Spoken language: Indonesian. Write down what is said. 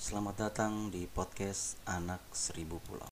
Selamat datang di podcast Anak Seribu Pulau.